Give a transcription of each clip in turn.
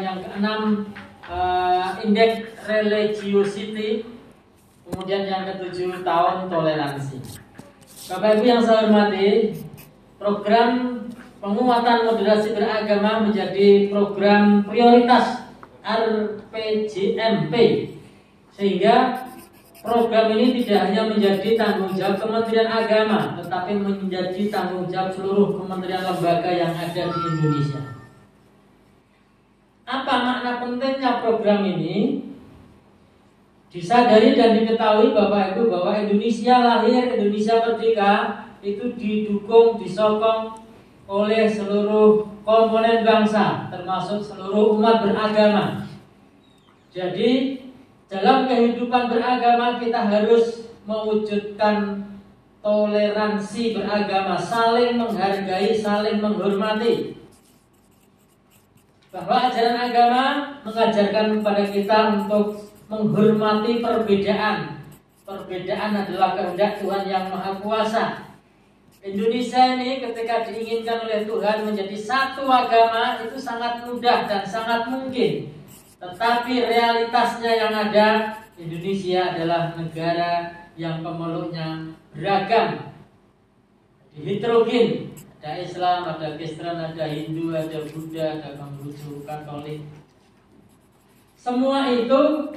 yang keenam uh, indeks religiosity, kemudian yang ketujuh tahun toleransi. Bapak Ibu yang saya hormati, program penguatan moderasi beragama menjadi program prioritas RPJMP sehingga program ini tidak hanya menjadi tanggung jawab Kementerian Agama tetapi menjadi tanggung jawab seluruh kementerian lembaga yang ada di Indonesia. Apa makna pentingnya program ini? Disadari dan diketahui Bapak Ibu bahwa Indonesia lahir, Indonesia merdeka itu didukung, disokong oleh seluruh komponen bangsa termasuk seluruh umat beragama. Jadi dalam kehidupan beragama kita harus mewujudkan toleransi beragama, saling menghargai, saling menghormati. Bahwa ajaran agama mengajarkan kepada kita untuk menghormati perbedaan. Perbedaan adalah kehendak Tuhan yang Maha Kuasa. Indonesia ini ketika diinginkan oleh Tuhan menjadi satu agama itu sangat mudah dan sangat mungkin. Tetapi realitasnya yang ada Indonesia adalah negara yang pemeluknya beragam heterogen ada Islam, ada Kristen, ada Hindu, ada Buddha, ada Konghucu, Katolik semua itu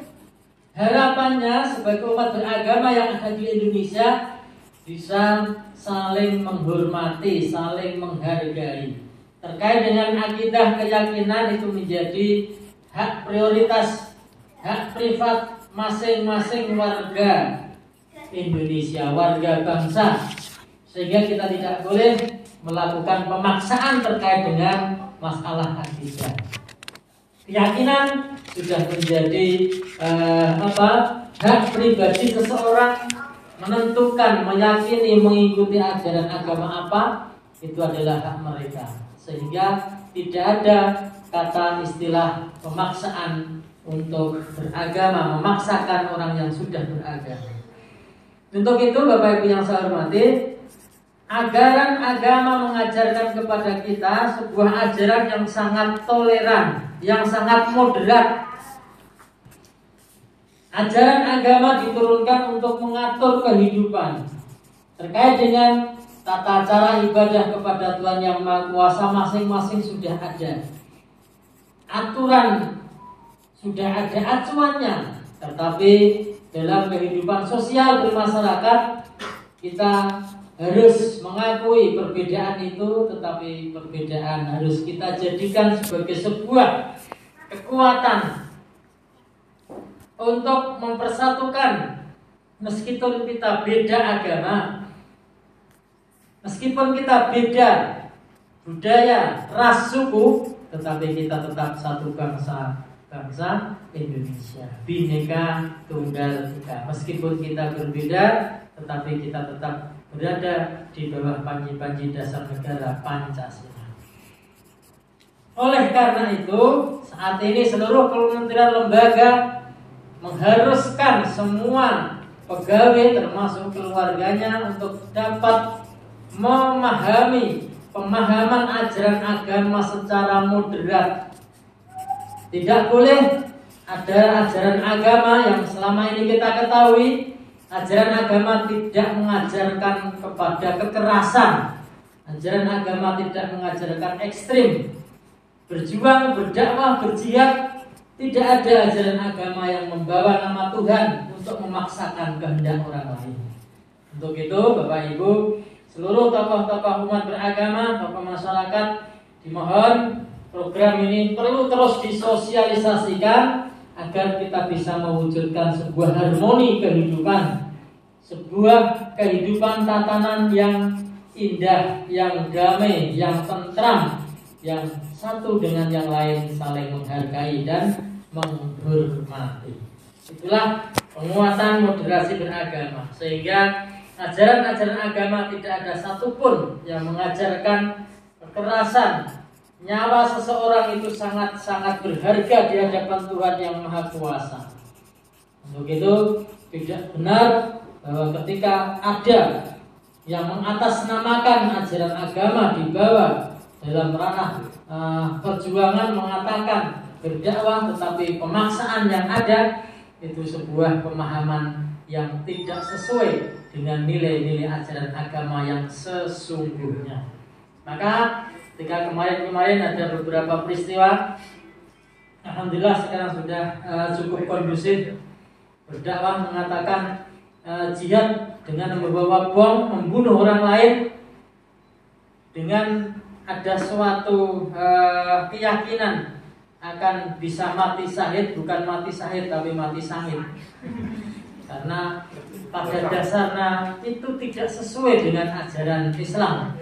harapannya sebagai umat beragama yang ada di Indonesia bisa saling menghormati, saling menghargai. Terkait dengan akidah keyakinan itu menjadi hak prioritas hak privat masing-masing warga Indonesia, warga bangsa. Sehingga kita tidak boleh melakukan pemaksaan terkait dengan masalah akidah. Keyakinan sudah menjadi eh, apa? hak pribadi seseorang menentukan, meyakini, mengikuti ajaran agama apa itu adalah hak mereka. Sehingga tidak ada kata istilah pemaksaan untuk beragama, memaksakan orang yang sudah beragama. Untuk itu Bapak Ibu yang saya hormati, ajaran agama mengajarkan kepada kita sebuah ajaran yang sangat toleran, yang sangat moderat. Ajaran agama diturunkan untuk mengatur kehidupan terkait dengan tata cara ibadah kepada Tuhan yang Maha Kuasa masing-masing sudah ada aturan sudah ada acuannya tetapi dalam kehidupan sosial bermasyarakat kita harus mengakui perbedaan itu tetapi perbedaan harus kita jadikan sebagai sebuah kekuatan untuk mempersatukan meskipun kita beda agama meskipun kita beda budaya ras suku tetapi kita tetap satu bangsa bangsa Indonesia. Bineka tunggal ika. Meskipun kita berbeda tetapi kita tetap berada di bawah panji-panji dasar negara Pancasila oleh karena itu saat ini seluruh kementerian lembaga mengharuskan semua pegawai termasuk keluarganya untuk dapat memahami pemahaman ajaran agama secara moderat. Tidak boleh ada ajaran agama yang selama ini kita ketahui ajaran agama tidak mengajarkan kepada kekerasan. Ajaran agama tidak mengajarkan ekstrim. Berjuang, berdakwah, berjihad tidak ada ajaran agama yang membawa nama Tuhan untuk memaksakan kehendak orang lain. Untuk itu, Bapak Ibu, seluruh tokoh-tokoh umat beragama, tokoh masyarakat dimohon program ini perlu terus disosialisasikan agar kita bisa mewujudkan sebuah harmoni kehidupan, sebuah kehidupan tatanan yang indah, yang damai, yang tentram, yang satu dengan yang lain saling menghargai dan menghormati. Itulah penguatan moderasi beragama sehingga ajaran-ajaran agama tidak ada satupun yang mengajarkan kekerasan. Nyawa seseorang itu sangat-sangat berharga di hadapan Tuhan yang Maha Kuasa. Untuk itu tidak benar bahwa ketika ada yang mengatasnamakan ajaran agama di bawah dalam ranah uh, perjuangan mengatakan berdakwah tetapi pemaksaan yang ada itu sebuah pemahaman yang tidak sesuai dengan nilai-nilai ajaran agama yang sesungguhnya. Maka ketika kemarin-kemarin ada beberapa peristiwa Alhamdulillah sekarang sudah uh, cukup kondusif berdakwah mengatakan uh, jihad dengan membawa bom membunuh orang lain dengan ada suatu uh, keyakinan akan bisa mati sahid bukan mati sahid tapi mati sahid karena pada dasarnya itu tidak sesuai dengan ajaran Islam.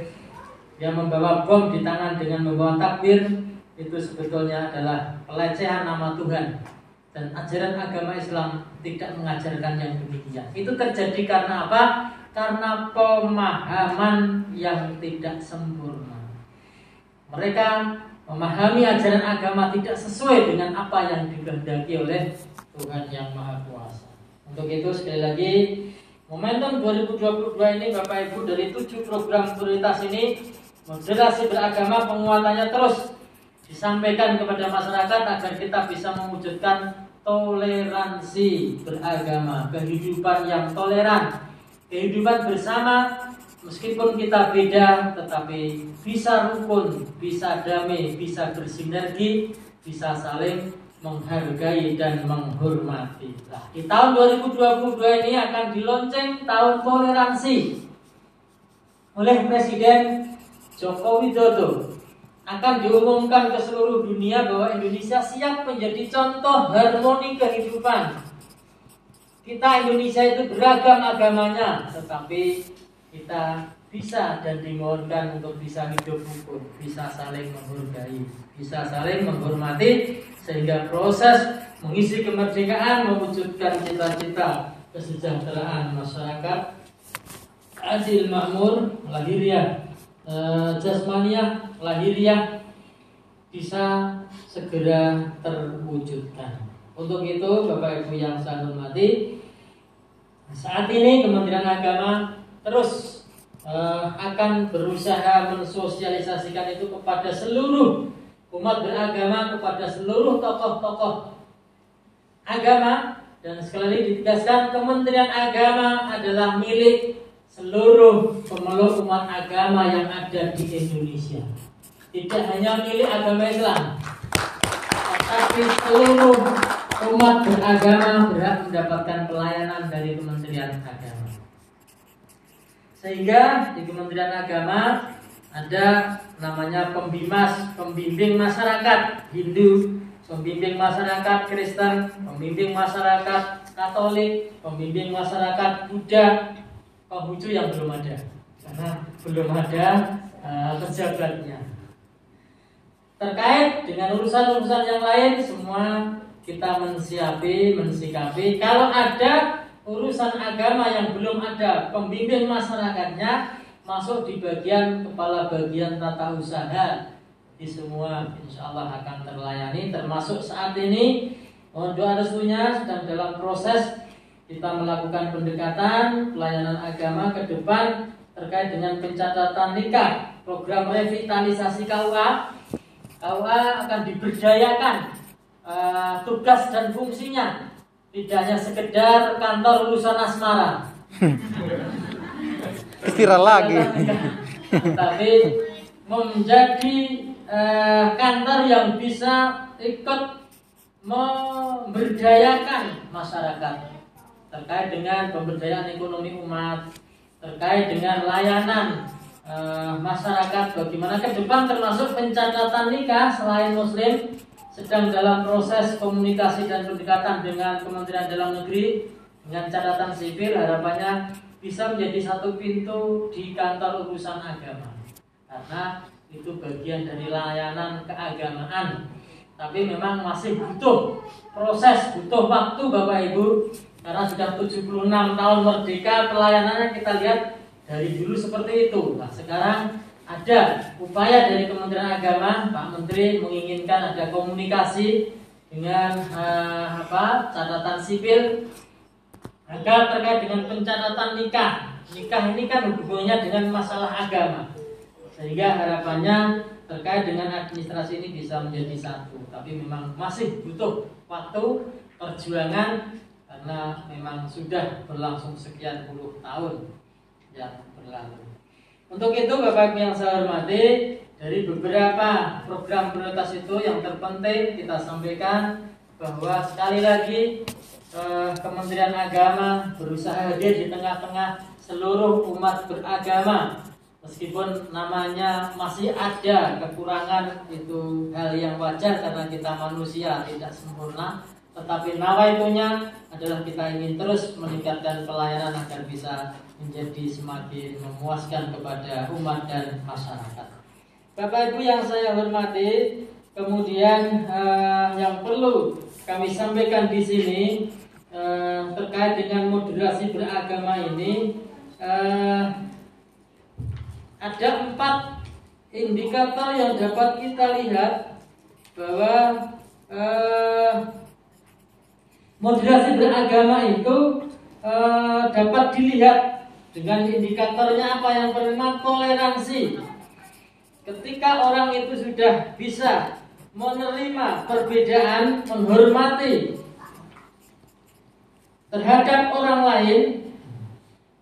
Yang membawa bom di tangan dengan membawa takbir itu sebetulnya adalah pelecehan nama Tuhan dan ajaran agama Islam tidak mengajarkan yang demikian. Itu terjadi karena apa? Karena pemahaman yang tidak sempurna. Mereka memahami ajaran agama tidak sesuai dengan apa yang dikehendaki oleh Tuhan yang Maha Kuasa. Untuk itu sekali lagi momentum 2022 ini Bapak Ibu dari tujuh program prioritas ini moderasi beragama penguatannya terus disampaikan kepada masyarakat agar kita bisa mewujudkan toleransi beragama, kehidupan yang toleran, kehidupan bersama meskipun kita beda tetapi bisa rukun, bisa damai, bisa bersinergi, bisa saling menghargai dan menghormati. Nah, di tahun 2022 ini akan dilonceng tahun toleransi oleh Presiden Joko Widodo akan diumumkan ke seluruh dunia bahwa Indonesia siap menjadi contoh harmoni kehidupan. Kita Indonesia itu beragam agamanya, tetapi kita bisa dan dimohonkan untuk bisa hidup rukun, bisa saling menghargai, bisa saling menghormati sehingga proses mengisi kemerdekaan mewujudkan cita-cita kesejahteraan masyarakat adil makmur lahiriah Eh, jasmaniah lahiriah bisa segera terwujudkan. Untuk itu Bapak Ibu yang saya hormati, saat ini Kementerian Agama terus uh, akan berusaha mensosialisasikan itu kepada seluruh umat beragama, kepada seluruh tokoh-tokoh agama dan sekali lagi ditegaskan Kementerian Agama adalah milik seluruh pemeluk umat agama yang ada di Indonesia. Tidak hanya milik agama Islam, tetapi seluruh umat beragama berhak mendapatkan pelayanan dari Kementerian Agama. Sehingga di Kementerian Agama ada namanya pembimas, pembimbing masyarakat Hindu, pembimbing masyarakat Kristen, pembimbing masyarakat Katolik, pembimbing masyarakat Buddha, Konghucu yang belum ada karena belum ada uh, pejabatnya. Terkait dengan urusan-urusan yang lain semua kita mensiapi, mensikapi. Kalau ada urusan agama yang belum ada pembimbing masyarakatnya masuk di bagian kepala bagian tata usaha di semua insya Allah akan terlayani termasuk saat ini mohon doa restunya sedang dalam proses kita melakukan pendekatan pelayanan agama ke depan terkait dengan pencatatan nikah, program revitalisasi KUA. KUA akan diberdayakan uh, tugas dan fungsinya tidak hanya sekedar kantor urusan asmara. Istirahat lagi. Tapi menjadi uh, kantor yang bisa ikut memberdayakan masyarakat terkait dengan pemberdayaan ekonomi umat, terkait dengan layanan e, masyarakat bagaimana ke depan termasuk pencatatan nikah selain muslim sedang dalam proses komunikasi dan pendekatan dengan Kementerian Dalam Negeri dengan catatan sipil harapannya bisa menjadi satu pintu di kantor urusan agama. Karena itu bagian dari layanan keagamaan. Tapi memang masih butuh proses butuh waktu Bapak Ibu karena sudah 76 tahun merdeka pelayanannya kita lihat dari dulu seperti itu. Nah, sekarang ada upaya dari Kementerian Agama, Pak Menteri menginginkan ada komunikasi dengan uh, apa catatan sipil agar terkait dengan pencatatan nikah. Nikah ini kan hubungannya dengan masalah agama. Sehingga harapannya terkait dengan administrasi ini bisa menjadi satu tapi memang masih butuh waktu perjuangan karena memang sudah berlangsung sekian puluh tahun yang berlalu. Untuk itu Bapak yang saya hormati dari beberapa program prioritas itu yang terpenting kita sampaikan bahwa sekali lagi eh, Kementerian Agama berusaha hadir di tengah-tengah seluruh umat beragama. Meskipun namanya masih ada kekurangan itu hal yang wajar karena kita manusia tidak sempurna tetapi nawaitunya adalah kita ingin terus meningkatkan pelayanan agar bisa menjadi semakin memuaskan kepada umat dan masyarakat. Bapak Ibu yang saya hormati, kemudian eh, yang perlu kami sampaikan di sini eh, terkait dengan moderasi beragama ini eh, ada empat indikator yang dapat kita lihat bahwa eh, moderasi beragama itu eh, dapat dilihat dengan indikatornya apa yang pertama toleransi. Ketika orang itu sudah bisa menerima perbedaan, menghormati terhadap orang lain,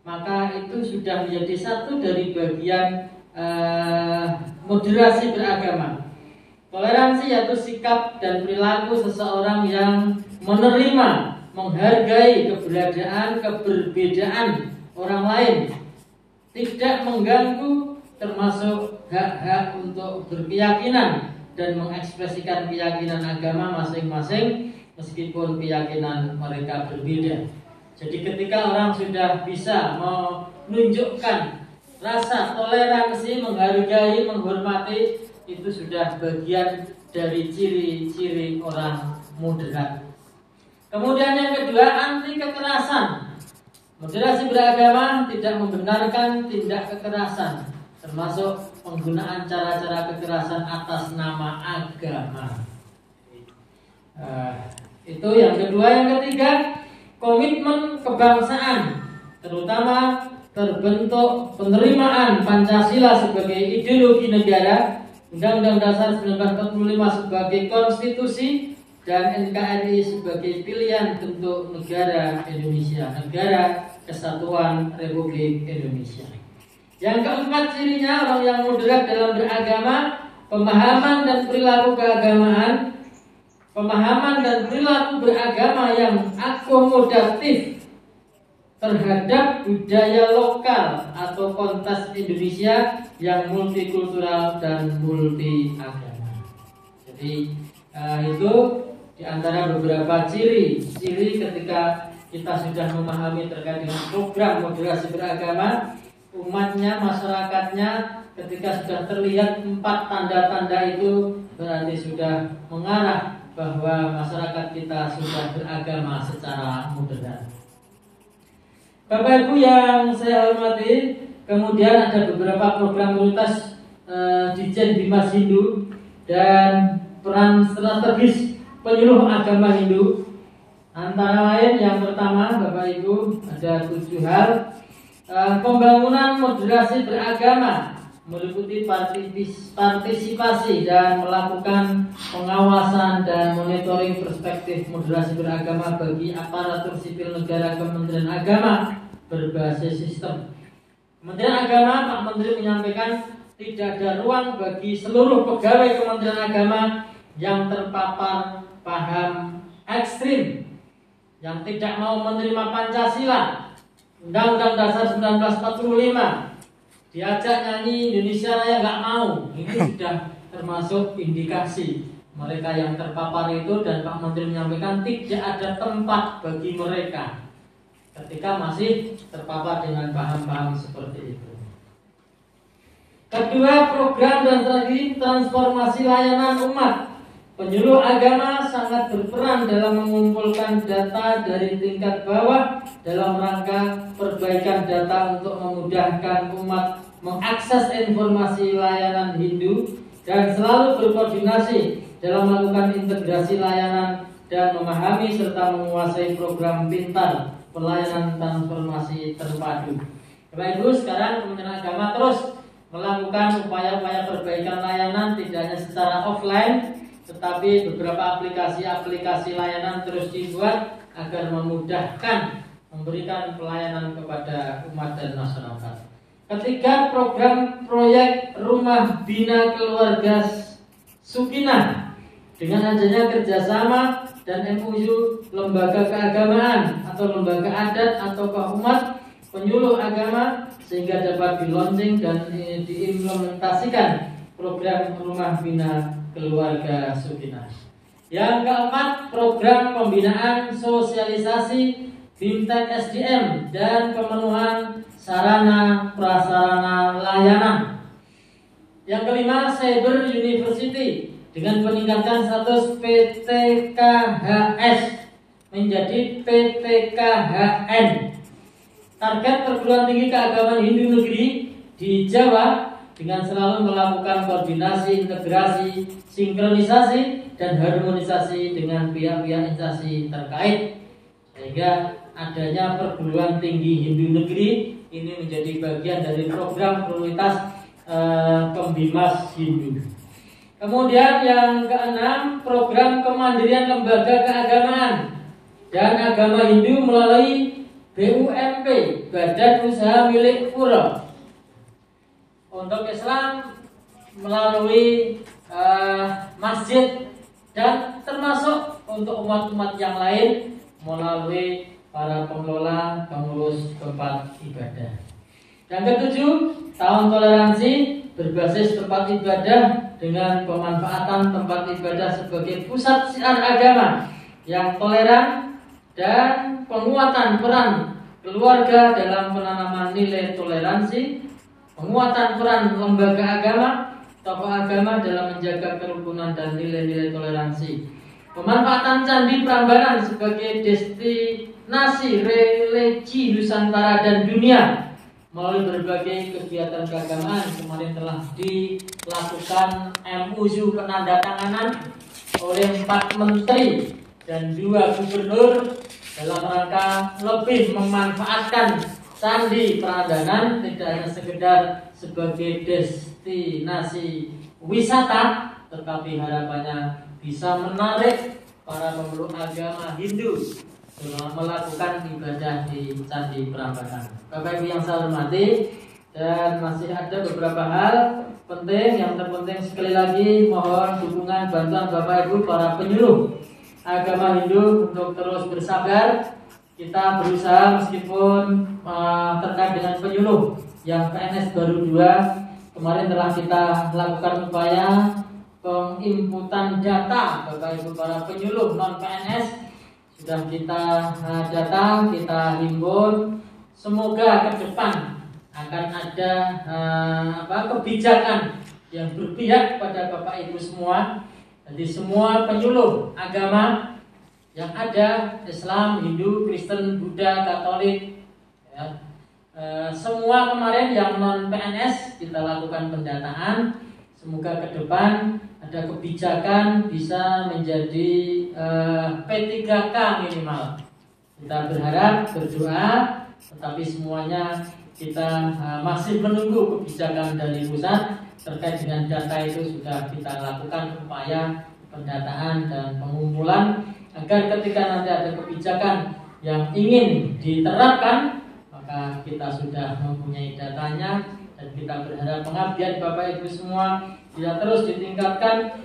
maka itu sudah menjadi satu dari bagian uh, moderasi beragama. Toleransi yaitu sikap dan perilaku seseorang yang menerima, menghargai keberadaan, keberbedaan orang lain, tidak mengganggu termasuk hak-hak untuk berkeyakinan dan mengekspresikan keyakinan agama masing-masing meskipun keyakinan mereka berbeda. Jadi ketika orang sudah bisa menunjukkan rasa toleransi, menghargai, menghormati, itu sudah bagian dari ciri-ciri orang moderat. Kemudian yang kedua, anti kekerasan. Moderasi beragama tidak membenarkan tindak kekerasan, termasuk penggunaan cara-cara kekerasan atas nama agama. Uh, itu yang kedua, yang ketiga, komitmen kebangsaan, terutama terbentuk penerimaan Pancasila sebagai ideologi negara, Undang-Undang Dasar 1945 sebagai konstitusi, dan NKRI sebagai pilihan bentuk negara Indonesia, negara kesatuan Republik Indonesia. Yang keempat cirinya orang yang moderat dalam beragama, pemahaman dan perilaku keagamaan pemahaman dan perilaku beragama yang akomodatif terhadap budaya lokal atau kontes Indonesia yang multikultural dan multi agama. Jadi uh, itu di antara beberapa ciri ciri ketika kita sudah memahami terkait dengan program moderasi beragama umatnya masyarakatnya ketika sudah terlihat empat tanda-tanda itu berarti sudah mengarah bahwa masyarakat kita sudah beragama secara moderat. Bapak Ibu yang saya hormati, kemudian ada beberapa program prioritas uh, di Jen Bimas Hindu dan peran strategis penyuluh agama Hindu. Antara lain yang pertama Bapak Ibu ada tujuh hal uh, pembangunan moderasi beragama meliputi partisipasi dan melakukan pengawasan dan monitoring perspektif moderasi beragama bagi aparatur sipil negara Kementerian Agama berbasis sistem. Kementerian Agama Pak Menteri menyampaikan tidak ada ruang bagi seluruh pegawai Kementerian Agama yang terpapar paham ekstrim yang tidak mau menerima Pancasila Undang-Undang Dasar 1945 diajak nyanyi Indonesia Raya nggak mau ini sudah termasuk indikasi mereka yang terpapar itu dan Pak Menteri menyampaikan tidak ada tempat bagi mereka ketika masih terpapar dengan paham-paham seperti itu. Kedua, program dan strategi transformasi layanan umat. Penyuluh agama sangat berperan dalam mengumpulkan data dari tingkat bawah dalam rangka perbaikan data untuk memudahkan umat mengakses informasi layanan Hindu dan selalu berkoordinasi dalam melakukan integrasi layanan dan memahami serta menguasai program pintar pelayanan transformasi terpadu. Bapak Ibu, sekarang Kementerian Agama terus melakukan upaya-upaya perbaikan layanan tidak hanya secara offline tetapi beberapa aplikasi-aplikasi layanan terus dibuat agar memudahkan memberikan pelayanan kepada umat dan masyarakat. Ketiga, program proyek Rumah Bina Keluarga Sukina dengan adanya kerjasama dan MUU lembaga keagamaan atau lembaga adat atau umat penyuluh agama sehingga dapat dilaunching dan diimplementasikan program Rumah Bina Keluarga Sukina. Yang keempat, program pembinaan sosialisasi fintech SDM dan pemenuhan sarana prasarana layanan. Yang kelima, Cyber University dengan peningkatan status PTKHS menjadi PTKHN. Target perguruan tinggi keagamaan Hindu negeri di Jawa dengan selalu melakukan koordinasi, integrasi, sinkronisasi, dan harmonisasi dengan pihak-pihak instansi terkait sehingga adanya perguruan tinggi Hindu negeri ini menjadi bagian dari program prioritas uh, pembimas Hindu. Kemudian yang keenam program kemandirian lembaga keagamaan dan agama Hindu melalui BUMP Badan Usaha Milik Pura untuk Islam melalui uh, masjid dan termasuk untuk umat-umat yang lain melalui para pengelola pengurus tempat ibadah. Yang ketujuh, tahun toleransi berbasis tempat ibadah dengan pemanfaatan tempat ibadah sebagai pusat siar agama yang toleran dan penguatan peran keluarga dalam penanaman nilai toleransi penguatan peran lembaga agama, tokoh agama dalam menjaga kerukunan dan nilai-nilai toleransi. Pemanfaatan Candi Prambanan sebagai destinasi religi Nusantara dan dunia melalui berbagai kegiatan keagamaan kemarin telah dilakukan MUU penandatanganan oleh empat menteri dan dua gubernur dalam rangka lebih memanfaatkan Candi Prambanan tidak hanya sekedar sebagai destinasi wisata, tetapi harapannya bisa menarik para pemeluk agama Hindu melakukan ibadah di Candi Prambanan. Bapak Ibu yang saya hormati, dan masih ada beberapa hal penting yang terpenting sekali lagi mohon dukungan bantuan Bapak Ibu para penyuluh agama Hindu untuk terus bersabar kita berusaha meskipun uh, terkait dengan penyuluh yang PNS baru dua kemarin telah kita lakukan upaya penginputan data Bapak Ibu para penyuluh non PNS sudah kita uh, kita himpun. Semoga ke depan akan ada uh, apa kebijakan yang berpihak pada Bapak Ibu semua. Jadi semua penyuluh agama yang ada Islam, Hindu, Kristen, Buddha, Katolik, ya. e, semua kemarin yang non PNS kita lakukan pendataan. Semoga ke depan ada kebijakan bisa menjadi e, P3K minimal. Kita berharap berdoa, tetapi semuanya kita e, masih menunggu kebijakan dari pusat terkait dengan data itu sudah kita lakukan upaya pendataan dan pengumpulan agar ketika nanti ada kebijakan yang ingin diterapkan maka kita sudah mempunyai datanya dan kita berharap pengabdian Bapak Ibu semua bisa terus ditingkatkan.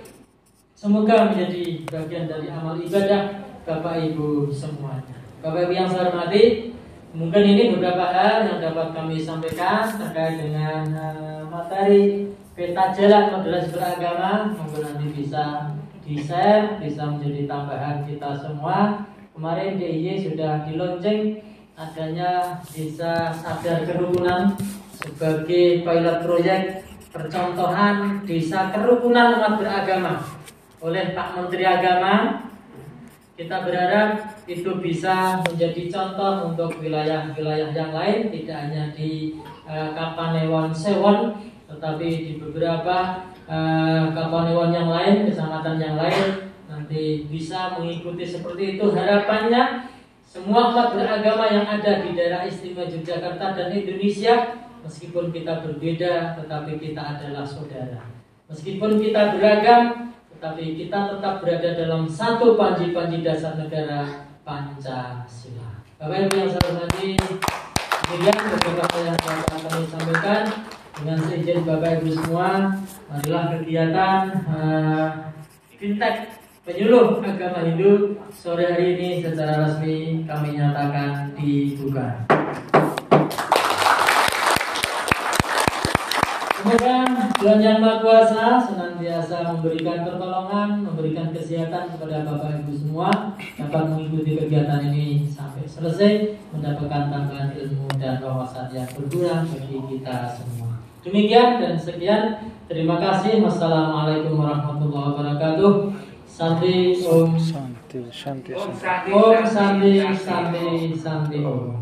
Semoga menjadi bagian dari amal ibadah Bapak Ibu semuanya. Bapak Ibu yang saya hormati mungkin ini beberapa hal yang dapat kami sampaikan terkait dengan uh, materi peta jalan moderasi beragama mungkin nanti bisa di share bisa menjadi tambahan kita semua. Kemarin DIY sudah di launching adanya desa sadar kerukunan sebagai pilot proyek percontohan desa kerukunan umat beragama. Oleh Pak Menteri Agama kita berharap itu bisa menjadi contoh untuk wilayah-wilayah yang lain tidak hanya di uh, Kapanewon Sewon tetapi di beberapa uh, yang lain, kecamatan yang lain nanti bisa mengikuti seperti itu. Harapannya semua umat beragama yang ada di daerah istimewa Yogyakarta dan Indonesia meskipun kita berbeda, tetapi kita adalah saudara. Meskipun kita beragam, tetapi kita tetap berada dalam satu panji-panji dasar negara Pancasila. Bapak Ibu yang saya hormati, demikian beberapa yang telah kami sampaikan. Dengan seizin Bapak Ibu semua, marilah kegiatan uh, fintech penyuluh agama Hindu sore hari ini secara resmi kami nyatakan dibuka. Semoga Tuhan Yang Maha Kuasa senantiasa memberikan pertolongan, memberikan kesehatan kepada Bapak Ibu semua dapat mengikuti kegiatan ini sampai selesai, mendapatkan tambahan ilmu dan wawasan yang berguna bagi kita semua. Demikian dan sekian. Terima kasih. Wassalamualaikum warahmatullahi wabarakatuh. Santi Om Shanti, Shanti, Shanti. Om Santi Santi Santi Om.